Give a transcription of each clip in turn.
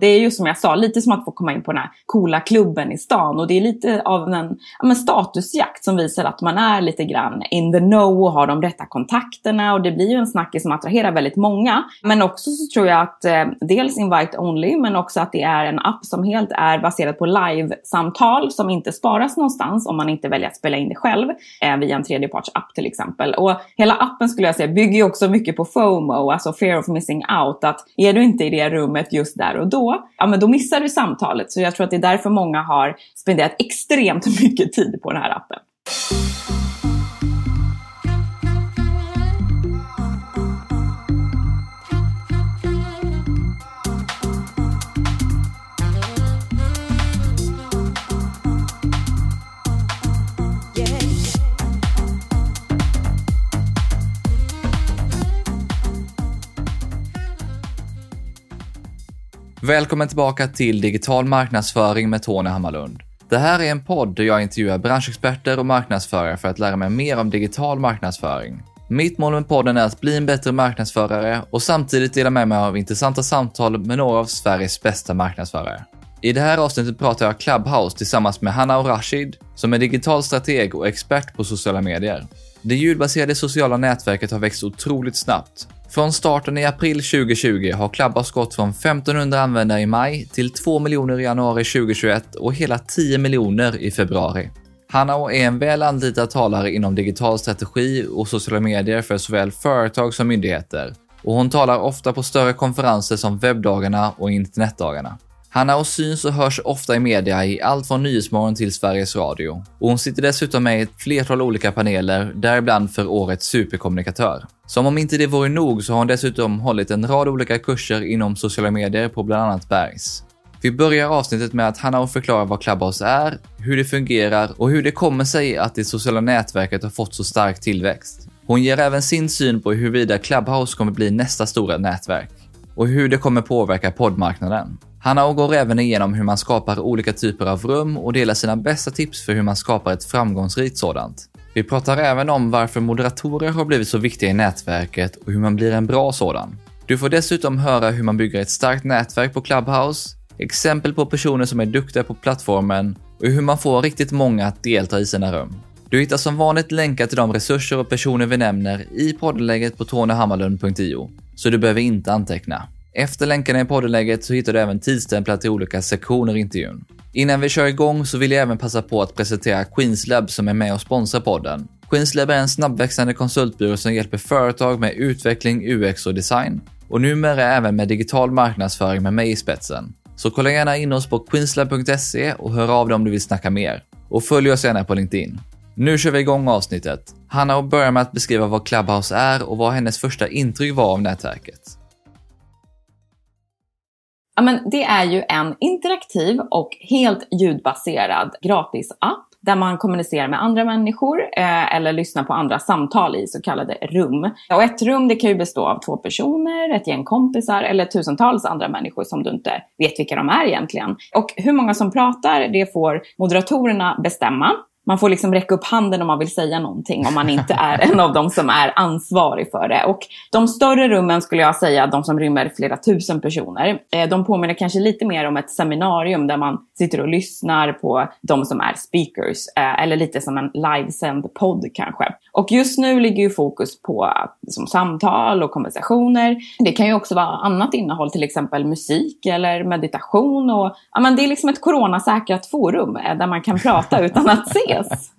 Det är ju som jag sa, lite som att få komma in på den här coola klubben i stan. Och det är lite av en ja, statusjakt som visar att man är lite grann in the know och har de rätta kontakterna. Och det blir ju en snackis som attraherar väldigt många. Men också så tror jag att eh, dels invite only, men också att det är en app som helt är baserad på live-samtal som inte sparas någonstans om man inte väljer att spela in det själv eh, via en tredjepartsapp till exempel. Och hela appen skulle jag säga bygger ju också mycket på FOMO, alltså fear of missing out. Att är du inte i det rummet just där och då, ja men då missar du samtalet. Så jag tror att det är därför många har spenderat extremt mycket tid på den här appen. Välkommen tillbaka till Digital marknadsföring med Tony Hammarlund. Det här är en podd där jag intervjuar branschexperter och marknadsförare för att lära mig mer om digital marknadsföring. Mitt mål med podden är att bli en bättre marknadsförare och samtidigt dela med mig av intressanta samtal med några av Sveriges bästa marknadsförare. I det här avsnittet pratar jag Clubhouse tillsammans med Hanna och Rashid som är digital strateg och expert på sociala medier. Det ljudbaserade sociala nätverket har växt otroligt snabbt från starten i april 2020 har Clubhouse gått från 1500 användare i maj till 2 miljoner i januari 2021 och hela 10 miljoner i februari. Hanna är en väl anlitad talare inom digital strategi och sociala medier för såväl företag som myndigheter och hon talar ofta på större konferenser som webbdagarna och internetdagarna. Hanna syns och hörs ofta i media i allt från Nyhetsmorgon till Sveriges Radio. Och hon sitter dessutom med i ett flertal olika paneler, däribland för årets superkommunikatör. Som om inte det vore nog så har hon dessutom hållit en rad olika kurser inom sociala medier på bland annat Bergs. Vi börjar avsnittet med att Hanna förklarar vad Clubhouse är, hur det fungerar och hur det kommer sig att det sociala nätverket har fått så stark tillväxt. Hon ger även sin syn på huruvida Clubhouse kommer bli nästa stora nätverk och hur det kommer påverka poddmarknaden. Hanna går även igenom hur man skapar olika typer av rum och delar sina bästa tips för hur man skapar ett framgångsrikt sådant. Vi pratar även om varför moderatorer har blivit så viktiga i nätverket och hur man blir en bra sådan. Du får dessutom höra hur man bygger ett starkt nätverk på Clubhouse, exempel på personer som är duktiga på plattformen och hur man får riktigt många att delta i sina rum. Du hittar som vanligt länkar till de resurser och personer vi nämner i poddläget på tonyhammarlund.io, så du behöver inte anteckna. Efter länkarna i poddenläget så hittar du även tidstämplar till olika sektioner i intervjun. Innan vi kör igång så vill jag även passa på att presentera Queenslab som är med och sponsrar podden. Queenslab är en snabbväxande konsultbyrå som hjälper företag med utveckling, UX och design och numera även med digital marknadsföring med mig i spetsen. Så kolla gärna in oss på queenslab.se och hör av dig om du vill snacka mer. Och följ oss gärna på LinkedIn. Nu kör vi igång avsnittet. Hanna börjar med att beskriva vad Clubhouse är och vad hennes första intryck var av nätverket. Ja, men det är ju en interaktiv och helt ljudbaserad gratisapp där man kommunicerar med andra människor eh, eller lyssnar på andra samtal i så kallade rum. Och ett rum det kan ju bestå av två personer, ett gäng kompisar eller tusentals andra människor som du inte vet vilka de är egentligen. Och hur många som pratar, det får moderatorerna bestämma. Man får liksom räcka upp handen om man vill säga någonting om man inte är en av dem som är ansvarig för det. Och de större rummen skulle jag säga, de som rymmer flera tusen personer, eh, de påminner kanske lite mer om ett seminarium där man sitter och lyssnar på de som är speakers. Eh, eller lite som en livesänd podd kanske. Och just nu ligger ju fokus på eh, som samtal och konversationer. Det kan ju också vara annat innehåll, till exempel musik eller meditation. Och, ja, men det är liksom ett coronasäkrat forum där man kan prata utan att se ses.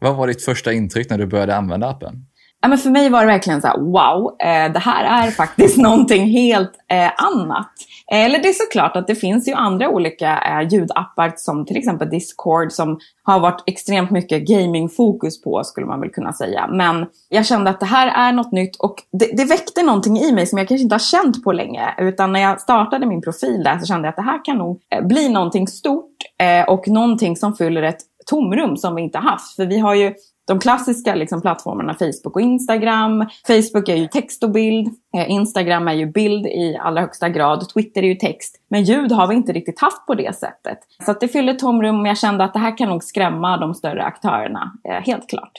Vad var ditt första intryck när du började använda appen? Ja, men för mig var det verkligen så här, wow, eh, det här är faktiskt någonting helt eh, annat. Eller det är såklart att det finns ju andra olika eh, ljudappar som till exempel Discord som har varit extremt mycket gamingfokus på skulle man väl kunna säga. Men jag kände att det här är något nytt och det, det väckte någonting i mig som jag kanske inte har känt på länge. Utan när jag startade min profil där så kände jag att det här kan nog eh, bli någonting stort eh, och någonting som fyller ett tomrum som vi inte haft. För vi har ju de klassiska liksom, plattformarna Facebook och Instagram. Facebook är ju text och bild. Eh, Instagram är ju bild i allra högsta grad. Twitter är ju text. Men ljud har vi inte riktigt haft på det sättet. Så att det fyller tomrum och jag kände att det här kan nog skrämma de större aktörerna. Eh, helt klart.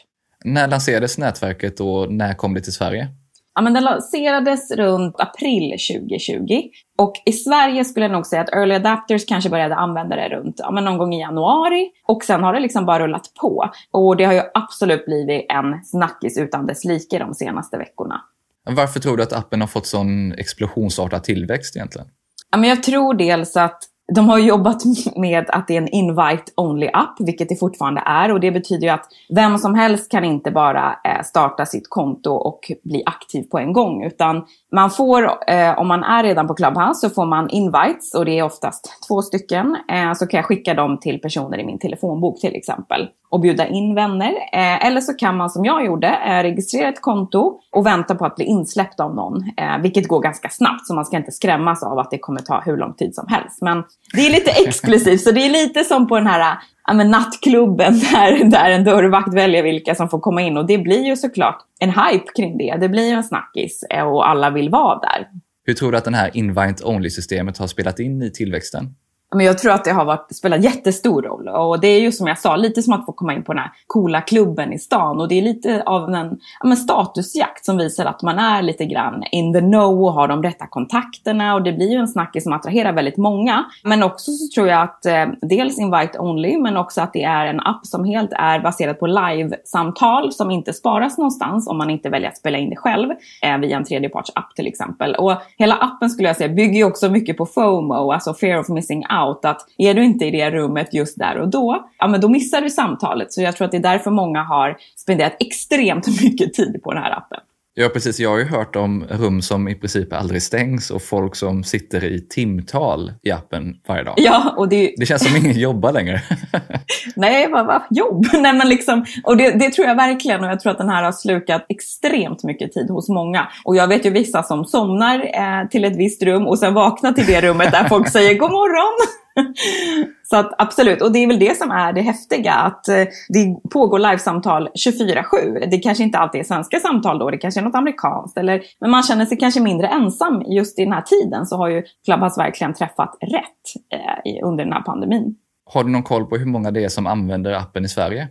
När lanserades nätverket och när kom det till Sverige? Ja, men den lanserades runt april 2020. Och i Sverige skulle jag nog säga att early adapters kanske började använda det runt ja, men någon gång i januari. Och sen har det liksom bara rullat på. Och det har ju absolut blivit en snackis utan dess like de senaste veckorna. Varför tror du att appen har fått sån explosionsartad tillväxt egentligen? Ja, men jag tror dels att de har jobbat med att det är en invite-only-app, vilket det fortfarande är. Och det betyder ju att vem som helst kan inte bara eh, starta sitt konto och bli aktiv på en gång. Utan man får, eh, om man är redan på Clubhouse, så får man invites och det är oftast två stycken. Eh, så kan jag skicka dem till personer i min telefonbok till exempel och bjuda in vänner. Eh, eller så kan man som jag gjorde eh, registrera ett konto och vänta på att bli insläppt av någon. Eh, vilket går ganska snabbt så man ska inte skrämmas av att det kommer ta hur lång tid som helst. Men det är lite exklusivt så det är lite som på den här ja, men nattklubben där, där en dörrvakt väljer vilka som får komma in. Och det blir ju såklart en hype kring det. Det blir ju en snackis eh, och alla vill vara där. Hur tror du att det här invite-only-systemet har spelat in i tillväxten? Men jag tror att det har varit, spelat jättestor roll. Och det är ju som jag sa, lite som att få komma in på den här coola klubben i stan. Och det är lite av en ja, men statusjakt som visar att man är lite grann in the know och har de rätta kontakterna. Och det blir ju en snackis som attraherar väldigt många. Men också så tror jag att eh, dels invite only, men också att det är en app som helt är baserad på live-samtal som inte sparas någonstans om man inte väljer att spela in det själv eh, via en tredjepartsapp till exempel. Och hela appen skulle jag säga bygger ju också mycket på FOMO, alltså fear of missing out out att är du inte i det rummet just där och då, ja men då missar du samtalet. Så jag tror att det är därför många har spenderat extremt mycket tid på den här appen. Ja, precis. Jag har ju hört om rum som i princip aldrig stängs och folk som sitter i timtal i appen varje dag. Ja, och det... det känns som ingen jobbar längre. Nej, vad, vad jobb? Nej, men liksom, och det, det, tror jag verkligen och jag tror att den här har slukat extremt mycket tid hos många. Och jag vet ju vissa som somnar eh, till ett visst rum och sen vaknar till det rummet där folk säger god morgon. Så att absolut, och det är väl det som är det häftiga, att eh, det pågår livesamtal 24-7. Det kanske inte alltid är svenska samtal då, det kanske är något amerikanskt, eller, men man känner sig kanske mindre ensam just i den här tiden, så har ju Clubhouse verkligen träffat rätt eh, under den här pandemin. Har du någon koll på hur många det är som använder appen i Sverige?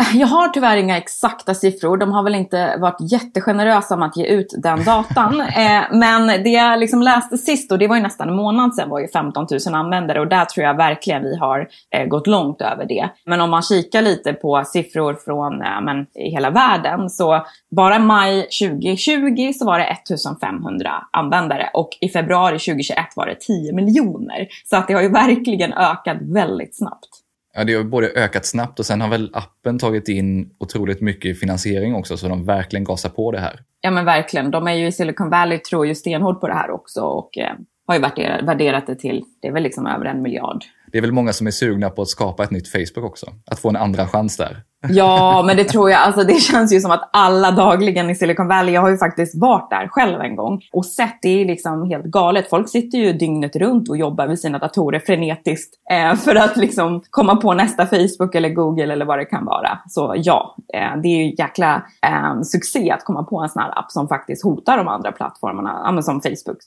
Jag har tyvärr inga exakta siffror. De har väl inte varit jättegenerösa med att ge ut den datan. Eh, men det jag liksom läste sist, och det var ju nästan en månad sedan, var ju 15 000 användare. Och där tror jag verkligen vi har eh, gått långt över det. Men om man kikar lite på siffror från eh, men, i hela världen, så bara maj 2020 så var det 1500 användare. Och i februari 2021 var det 10 miljoner. Så att det har ju verkligen ökat väldigt snabbt. Ja, det har både ökat snabbt och sen har väl appen tagit in otroligt mycket finansiering också, så de verkligen gasar på det här. Ja men verkligen. De är ju i Silicon Valley, tror ju stenhårt på det här också och eh, har ju värderat det till, det är väl liksom över en miljard det är väl många som är sugna på att skapa ett nytt Facebook också. Att få en andra chans där. Ja, men det tror jag. Alltså, det känns ju som att alla dagligen i Silicon Valley, jag har ju faktiskt varit där själv en gång och sett, det är liksom helt galet. Folk sitter ju dygnet runt och jobbar vid sina datorer frenetiskt eh, för att liksom komma på nästa Facebook eller Google eller vad det kan vara. Så ja, eh, det är ju jäkla eh, succé att komma på en sån här app som faktiskt hotar de andra plattformarna, som Facebook.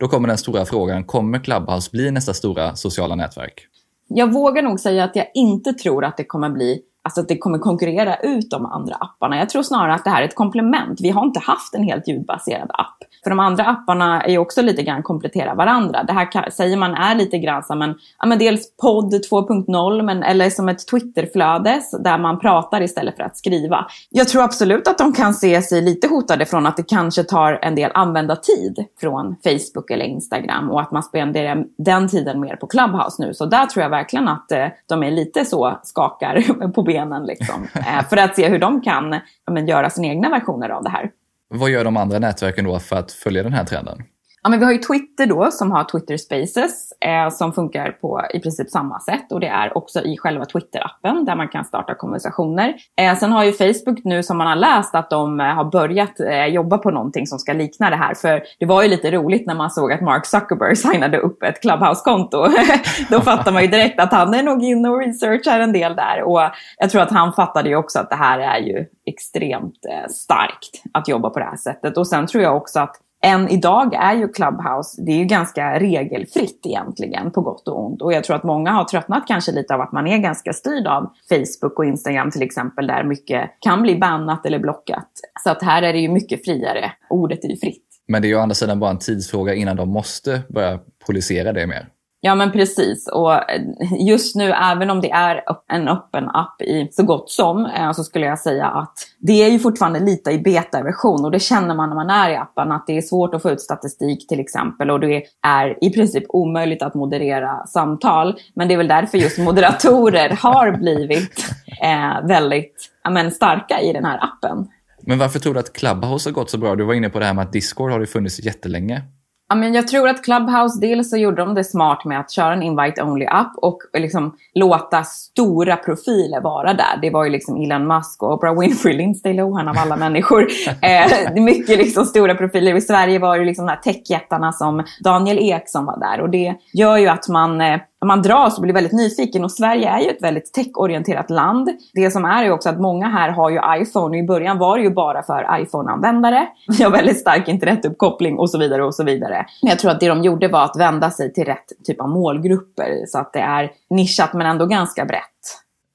Då kommer den stora frågan, kommer Clubhouse bli nästa stora sociala nätverk? Jag vågar nog säga att jag inte tror att det kommer bli Alltså att det kommer konkurrera ut de andra apparna. Jag tror snarare att det här är ett komplement. Vi har inte haft en helt ljudbaserad app. För de andra apparna är ju också lite grann komplettera varandra. Det här kan, säger man är lite grann som en, ja men dels podd 2.0 men eller som ett Twitterflöde där man pratar istället för att skriva. Jag tror absolut att de kan se sig lite hotade från att det kanske tar en del användartid från Facebook eller Instagram och att man spenderar den tiden mer på Clubhouse nu. Så där tror jag verkligen att eh, de är lite så skakar på benen liksom. Eh, för att se hur de kan men, göra sina egna versioner av det här. Vad gör de andra nätverken då för att följa den här trenden? Ja, men vi har ju Twitter då som har Twitter Spaces eh, som funkar på i princip samma sätt och det är också i själva Twitter-appen där man kan starta konversationer. Eh, sen har ju Facebook nu som man har läst att de eh, har börjat eh, jobba på någonting som ska likna det här. För det var ju lite roligt när man såg att Mark Zuckerberg signade upp ett Clubhouse-konto. Då fattar man ju direkt att han är nog inne och researchar en del där. Och jag tror att han fattade ju också att det här är ju extremt eh, starkt att jobba på det här sättet. Och sen tror jag också att än idag är ju Clubhouse, det är ju ganska regelfritt egentligen på gott och ont. Och jag tror att många har tröttnat kanske lite av att man är ganska styrd av Facebook och Instagram till exempel där mycket kan bli bannat eller blockat. Så att här är det ju mycket friare. Ordet är ju fritt. Men det är ju å andra sidan bara en tidsfråga innan de måste börja polisera det mer. Ja men precis. Och eh, just nu, även om det är en öppen app i så gott som, eh, så skulle jag säga att det är ju fortfarande lite i betaversion och det känner man när man är i appen att det är svårt att få ut statistik till exempel och det är i princip omöjligt att moderera samtal. Men det är väl därför just moderatorer har blivit eh, väldigt men, starka i den här appen. Men varför tror du att Clubhouse har gått så bra? Du var inne på det här med att Discord har ju funnits jättelänge. Ja, men jag tror att Clubhouse, dels så gjorde de det smart med att köra en invite-only-app och liksom låta stora profiler vara där. Det var ju liksom Elon Musk och Oprah Winfrey, Lindsay Lohan av alla människor. Eh, mycket liksom stora profiler. I Sverige var det liksom de här techjättarna som Daniel Ek som var där. Och det gör ju att man eh, man dras och blir väldigt nyfiken och Sverige är ju ett väldigt techorienterat land. Det som är ju också att många här har ju iPhone och i början var det ju bara för iPhone-användare. Vi har väldigt stark internetuppkoppling och så vidare och så vidare. Men jag tror att det de gjorde var att vända sig till rätt typ av målgrupper så att det är nischat men ändå ganska brett.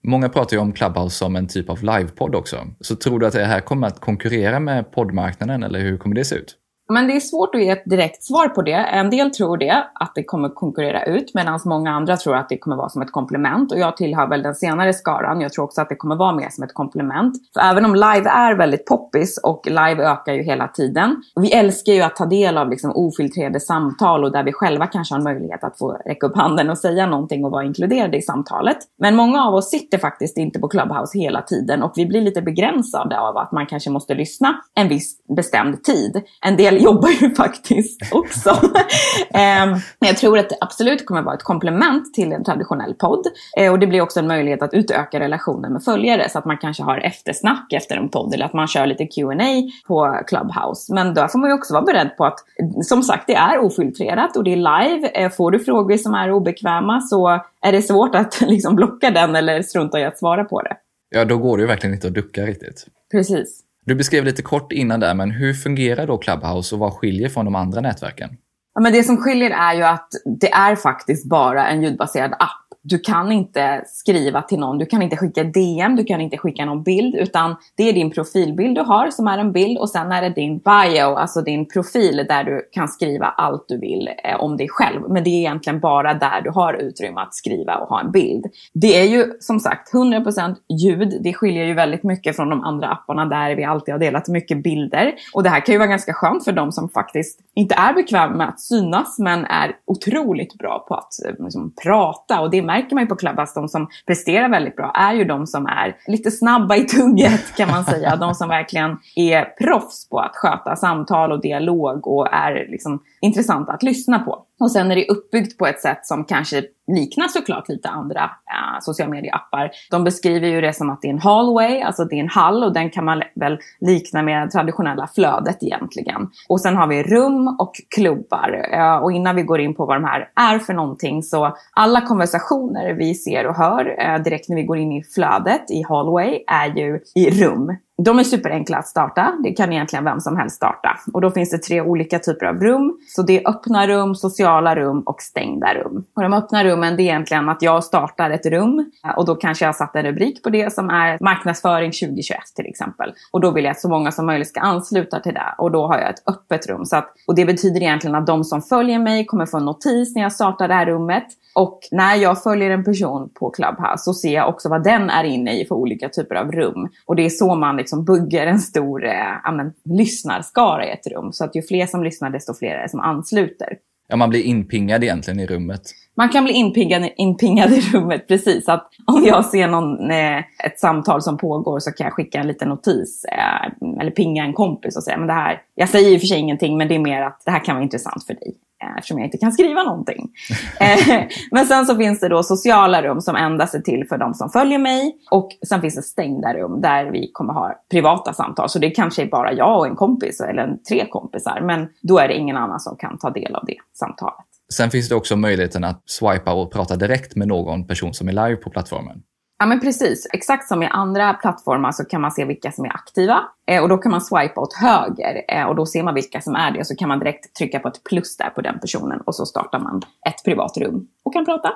Många pratar ju om Clubhouse som en typ av livepodd också. Så tror du att det här kommer att konkurrera med poddmarknaden eller hur kommer det se ut? Men det är svårt att ge ett direkt svar på det. En del tror det, att det kommer konkurrera ut, medan många andra tror att det kommer vara som ett komplement. Och jag tillhör väl den senare skaran. Jag tror också att det kommer vara mer som ett komplement. För även om live är väldigt poppis och live ökar ju hela tiden. Vi älskar ju att ta del av liksom ofiltrerade samtal och där vi själva kanske har en möjlighet att få räcka upp handen och säga någonting och vara inkluderade i samtalet. Men många av oss sitter faktiskt inte på Clubhouse hela tiden och vi blir lite begränsade av att man kanske måste lyssna en viss bestämd tid. En del del jobbar ju faktiskt också. Men jag tror att det absolut kommer vara ett komplement till en traditionell podd. Eh, och det blir också en möjlighet att utöka relationen med följare så att man kanske har eftersnack efter en podd eller att man kör lite Q&A på Clubhouse. Men då får man ju också vara beredd på att, som sagt, det är ofiltrerat och det är live. Eh, får du frågor som är obekväma så är det svårt att liksom blocka den eller strunta i att svara på det. Ja, då går det ju verkligen inte att ducka riktigt. Precis. Du beskrev lite kort innan där, men hur fungerar då Clubhouse och vad skiljer från de andra nätverken? Ja, men det som skiljer är ju att det är faktiskt bara en ljudbaserad app du kan inte skriva till någon, du kan inte skicka DM, du kan inte skicka någon bild, utan det är din profilbild du har som är en bild och sen är det din bio, alltså din profil där du kan skriva allt du vill eh, om dig själv. Men det är egentligen bara där du har utrymme att skriva och ha en bild. Det är ju som sagt 100% ljud. Det skiljer ju väldigt mycket från de andra apparna där vi alltid har delat mycket bilder. Och det här kan ju vara ganska skönt för de som faktiskt inte är bekväma med att synas men är otroligt bra på att eh, liksom, prata och det märker man ju på Clubhouse, de som presterar väldigt bra är ju de som är lite snabba i tugget kan man säga. De som verkligen är proffs på att sköta samtal och dialog och är liksom intressanta att lyssna på. Och sen är det uppbyggt på ett sätt som kanske liknar såklart lite andra eh, sociala medieappar. De beskriver ju det som att det är en hallway, alltså det är en hall och den kan man väl likna med traditionella flödet egentligen. Och sen har vi rum och klubbar. Eh, och innan vi går in på vad de här är för någonting så alla konversationer vi ser och hör eh, direkt när vi går in i flödet i hallway är ju i rum. De är superenkla att starta. Det kan egentligen vem som helst starta. Och då finns det tre olika typer av rum. Så det är öppna rum, sociala rum och stängda rum. Och de öppna rummen det är egentligen att jag startar ett rum och då kanske jag har satt en rubrik på det som är marknadsföring 2021 till exempel. Och då vill jag att så många som möjligt ska ansluta till det. Och då har jag ett öppet rum. Så att, och det betyder egentligen att de som följer mig kommer få en notis när jag startar det här rummet. Och när jag följer en person på Clubhouse så ser jag också vad den är inne i för olika typer av rum. Och det är så man liksom buggar en stor eh, amen, lyssnarskara i ett rum. Så att ju fler som lyssnar desto fler är det som ansluter. Ja, man blir inpingad egentligen i rummet. Man kan bli inpingad, inpingad i rummet, precis. Att om jag ser någon, eh, ett samtal som pågår så kan jag skicka en liten notis eh, eller pinga en kompis och säga men det här, jag säger och för sig ingenting men det är mer att det här kan vara intressant för dig. Eh, eftersom jag inte kan skriva någonting. Eh, men sen så finns det då sociala rum som endast är till för de som följer mig. Och sen finns det stängda rum där vi kommer ha privata samtal. Så det kanske är bara jag och en kompis eller en, tre kompisar. Men då är det ingen annan som kan ta del av det samtalet. Sen finns det också möjligheten att swipa och prata direkt med någon person som är live på plattformen. Ja men precis, exakt som i andra plattformar så kan man se vilka som är aktiva eh, och då kan man swipa åt höger eh, och då ser man vilka som är det och så kan man direkt trycka på ett plus där på den personen och så startar man ett privat rum och kan prata.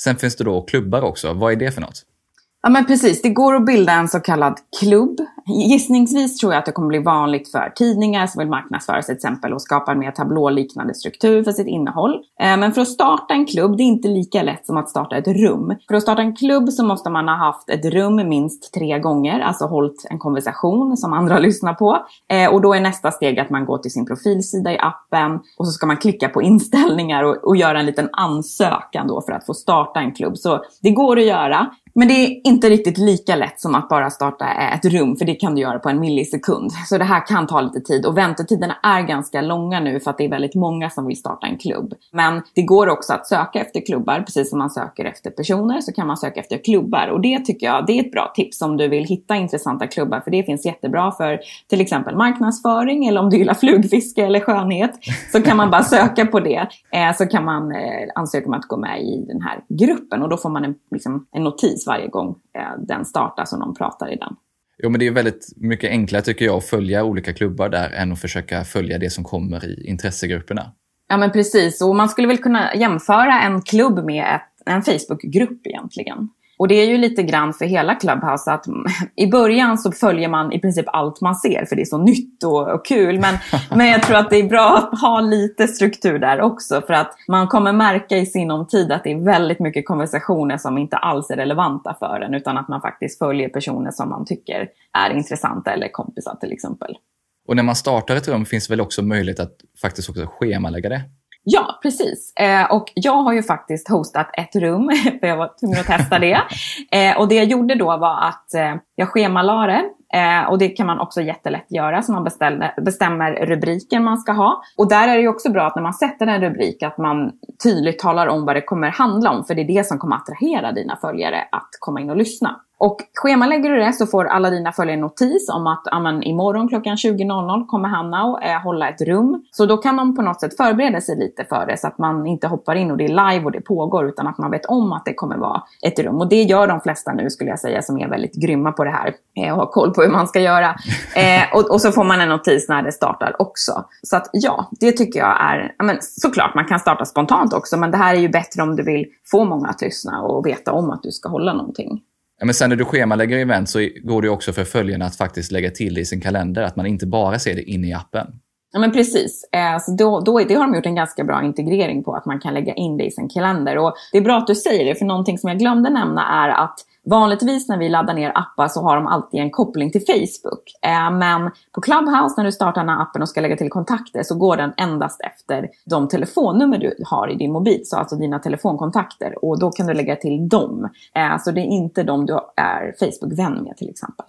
Sen finns det då klubbar också. Vad är det för något? Ja men precis, det går att bilda en så kallad klubb. Gissningsvis tror jag att det kommer bli vanligt för tidningar som vill marknadsföra sig till exempel och skapa en mer tablåliknande struktur för sitt innehåll. Eh, men för att starta en klubb, det är inte lika lätt som att starta ett rum. För att starta en klubb så måste man ha haft ett rum minst tre gånger, alltså hållit en konversation som andra lyssnar på. Eh, och då är nästa steg att man går till sin profilsida i appen och så ska man klicka på inställningar och, och göra en liten ansökan då för att få starta en klubb. Så det går att göra. Men det är inte riktigt lika lätt som att bara starta ett rum, för det kan du göra på en millisekund. Så det här kan ta lite tid och väntetiderna är ganska långa nu för att det är väldigt många som vill starta en klubb. Men det går också att söka efter klubbar, precis som man söker efter personer så kan man söka efter klubbar. Och det tycker jag det är ett bra tips om du vill hitta intressanta klubbar, för det finns jättebra för till exempel marknadsföring eller om du gillar flugfiske eller skönhet så kan man bara söka på det. Eh, så kan man eh, ansöka om att gå med i den här gruppen och då får man en, liksom, en notis varje gång eh, den startas och någon pratar i den. Jo, men det är väldigt mycket enklare tycker jag att följa olika klubbar där än att försöka följa det som kommer i intressegrupperna. Ja, men precis. Och man skulle väl kunna jämföra en klubb med ett, en Facebookgrupp egentligen. Och det är ju lite grann för hela Clubhouse att i början så följer man i princip allt man ser för det är så nytt och, och kul. Men, men jag tror att det är bra att ha lite struktur där också för att man kommer märka i sinom tid att det är väldigt mycket konversationer som inte alls är relevanta för en utan att man faktiskt följer personer som man tycker är intressanta eller kompisar till exempel. Och när man startar ett rum finns det väl också möjlighet att faktiskt också schemalägga det? Ja, precis. Eh, och jag har ju faktiskt hostat ett rum, för jag var tvungen att testa det. Eh, och det jag gjorde då var att eh, jag schemalade det. Eh, och det kan man också jättelätt göra, så man beställer, bestämmer rubriken man ska ha. Och där är det ju också bra att när man sätter en rubrik att man tydligt talar om vad det kommer handla om, för det är det som kommer attrahera dina följare att komma in och lyssna. Och schemalägger du det så får alla dina följare notis om att amen, imorgon klockan 20.00 kommer Hanna eh, hålla ett rum. Så då kan de på något sätt förbereda sig lite för det så att man inte hoppar in och det är live och det pågår utan att man vet om att det kommer vara ett rum. Och det gör de flesta nu skulle jag säga som är väldigt grymma på det här eh, och har koll på hur man ska göra. Eh, och, och, så får man en notis när det startar också. Så att ja, det tycker jag är, amen, såklart man kan starta spontant också men det här är ju bättre om du vill få många att lyssna och veta om att du ska hålla någonting. Ja, men sen när du schemalägger event så går det också för följarna att faktiskt lägga till det i sin kalender, att man inte bara ser det inne i appen. Ja men precis. Eh, så då, då, det har de gjort en ganska bra integrering på, att man kan lägga in det i sin kalender. Och det är bra att du säger det, för någonting som jag glömde nämna är att Vanligtvis när vi laddar ner appar så har de alltid en koppling till Facebook. Eh, men på Clubhouse när du startar den här appen och ska lägga till kontakter så går den endast efter de telefonnummer du har i din mobil. Så alltså dina telefonkontakter. Och då kan du lägga till dem. Eh, så det är inte de du är Facebook-vän med till exempel.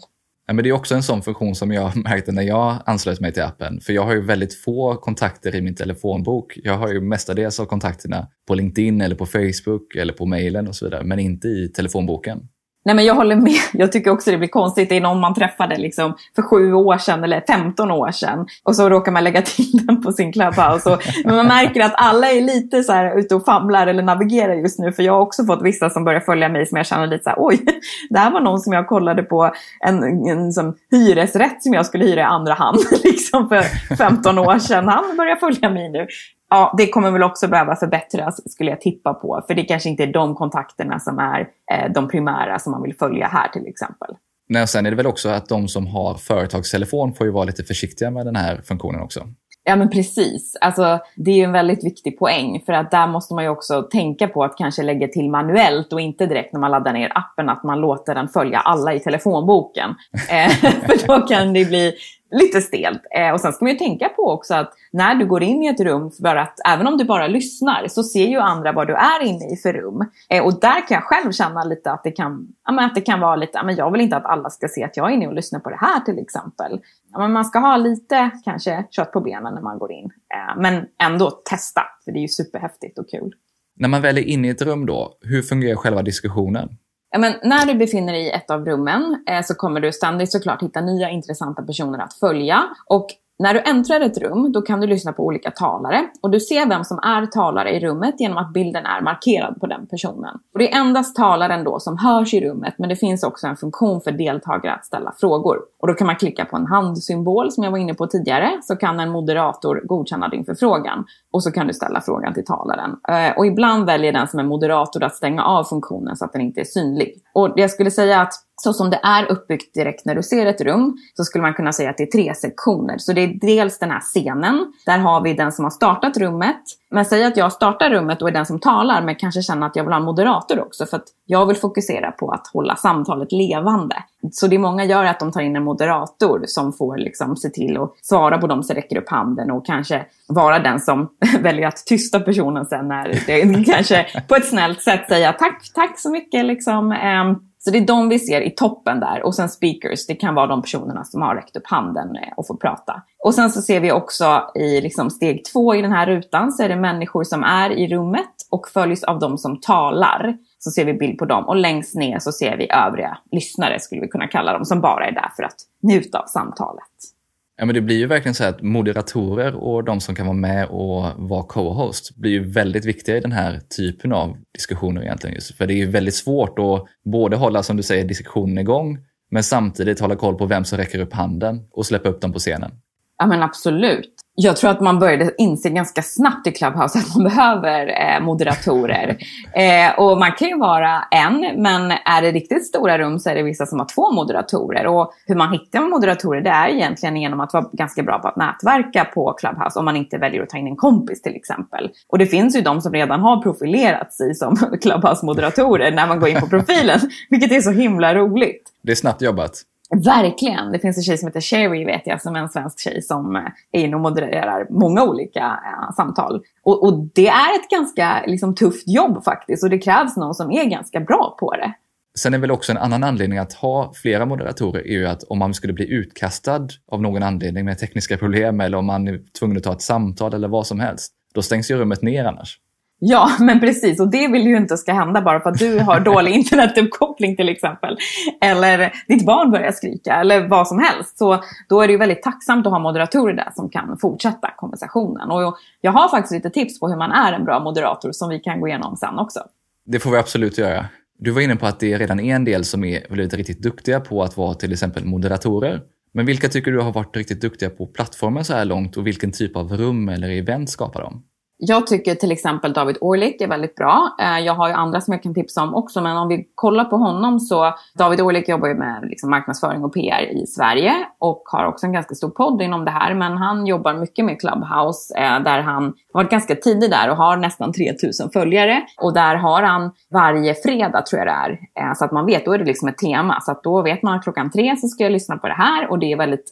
Ja, men det är också en sån funktion som jag märkte när jag anslöt mig till appen. För jag har ju väldigt få kontakter i min telefonbok. Jag har ju mestadels av kontakterna på LinkedIn eller på Facebook eller på mejlen och så vidare, men inte i telefonboken. Nej men jag håller med. Jag tycker också det blir konstigt. Det är någon man träffade liksom för sju år sedan eller 15 år sedan. Och så råkar man lägga till den på sin Clubhouse. Och, men man märker att alla är lite så här ute och famlar eller navigerar just nu. För jag har också fått vissa som börjar följa mig som jag känner lite så här, oj, det här var någon som jag kollade på en, en som hyresrätt som jag skulle hyra i andra hand liksom för 15 år sedan. Han börjar följa mig nu ja, det kommer väl också behöva förbättras skulle jag tippa på. För det kanske inte är de kontakterna som är eh, de primära som man vill följa här till exempel. Nej, och sen är det väl också att de som har företagstelefon får ju vara lite försiktiga med den här funktionen också. Ja men precis. Alltså, det är ju en väldigt viktig poäng för att där måste man ju också tänka på att kanske lägga till manuellt och inte direkt när man laddar ner appen att man låter den följa alla i telefonboken. Eh, för då kan det bli lite stelt. Eh, och sen ska man ju tänka på också att när du går in i ett rum, för att även om du bara lyssnar så ser ju andra vad du är inne i för rum. Eh, och där kan jag själv känna lite att det kan, ja, att det kan vara lite, ja, jag vill inte att alla ska se att jag är inne och lyssnar på det här till exempel. Men man ska ha lite kanske kött på benen när man går in. Eh, men ändå testa, för det är ju superhäftigt och kul. När man väl är inne i ett rum då, hur fungerar själva diskussionen? Ja, men när du befinner dig i ett av rummen eh, så kommer du ständigt såklart hitta nya intressanta personer att följa. Och när du äntrar ett rum, då kan du lyssna på olika talare och du ser vem som är talare i rummet genom att bilden är markerad på den personen. Och det är endast talaren då som hörs i rummet, men det finns också en funktion för deltagare att ställa frågor. Och då kan man klicka på en handsymbol som jag var inne på tidigare, så kan en moderator godkänna din förfrågan. Och så kan du ställa frågan till talaren. Eh, och ibland väljer den som är moderator att stänga av funktionen så att den inte är synlig. Och jag skulle säga att så som det är uppbyggt direkt när du ser ett rum så skulle man kunna säga att det är tre sektioner. Så det är dels den här scenen. Där har vi den som har startat rummet. Men säg att jag startar rummet och är den som talar men kanske känner att jag vill ha en moderator också för att jag vill fokusera på att hålla samtalet levande. Så det många gör är att de tar in en moderator som får liksom se till att svara på dem som räcker upp handen och kanske vara den som väljer att tysta personen sen när det kanske på ett snällt sätt säga tack, tack så mycket liksom. Ehm, så det är de vi ser i toppen där. Och sen speakers, det kan vara de personerna som har räckt upp handen eh, och får prata. Och sen så ser vi också i liksom steg två i den här rutan så är det människor som är i rummet och följs av de som talar. Så ser vi bild på dem och längst ner så ser vi övriga lyssnare skulle vi kunna kalla dem som bara är där för att njuta av samtalet. Ja, men det blir ju verkligen så att moderatorer och de som kan vara med och vara co-host blir ju väldigt viktiga i den här typen av diskussioner egentligen. Just. För det är ju väldigt svårt att både hålla, som du säger, diskussionen igång, men samtidigt hålla koll på vem som räcker upp handen och släppa upp dem på scenen. Ja men absolut jag tror att man började inse ganska snabbt i Clubhouse att man behöver eh, moderatorer. eh, och man kan ju vara en, men är det riktigt stora rum så är det vissa som har två moderatorer. Och hur man hittar moderatorer det är egentligen genom att vara ganska bra på att nätverka på Clubhouse om man inte väljer att ta in en kompis till exempel. Och det finns ju de som redan har profilerat sig som Clubhouse-moderatorer när man går in på profilen, vilket är så himla roligt. Det är snabbt jobbat. Verkligen. Det finns en tjej som heter Sherry vet jag, som är en svensk tjej som eh, är inne och modererar många olika eh, samtal. Och, och, det är ett ganska liksom, tufft jobb faktiskt och det krävs någon som är ganska bra på det. Sen är väl också en annan anledning att ha flera moderatorer är ju att om man skulle bli utkastad av någon anledning med tekniska problem eller om man är tvungen att ta ett samtal eller vad som helst, då stängs ju rummet ner annars. Ja, men precis. Och det vill ju inte ska hända bara för att du har dålig internetuppkoppling till exempel. Eller ditt barn börjar skrika eller vad som helst. Så då är det ju väldigt tacksamt att ha moderatorer där som kan fortsätta konversationen. Och jag har faktiskt lite tips på hur man är en bra moderator som vi kan gå igenom sen också. Det får vi absolut göra. Du var inne på att det redan är en del som är blivit riktigt duktiga på att vara till exempel moderatorer. Men vilka tycker du har varit riktigt duktiga på plattformen så här långt och vilken typ av rum eller event skapar de? Jag tycker till exempel David Orlik är väldigt bra. Eh, jag har ju andra som jag kan tipsa om också, men om vi kollar på honom så David Orlik jobbar ju med liksom marknadsföring och PR i Sverige och har också en ganska stor podd inom det här. Men han jobbar mycket med Clubhouse eh, där han har varit ganska tidig där och har nästan 3000 följare. Och där har han varje fredag tror jag det är, eh, så att man vet, då är det liksom ett tema. Så att då vet man att klockan tre så ska jag lyssna på det här och det är väldigt,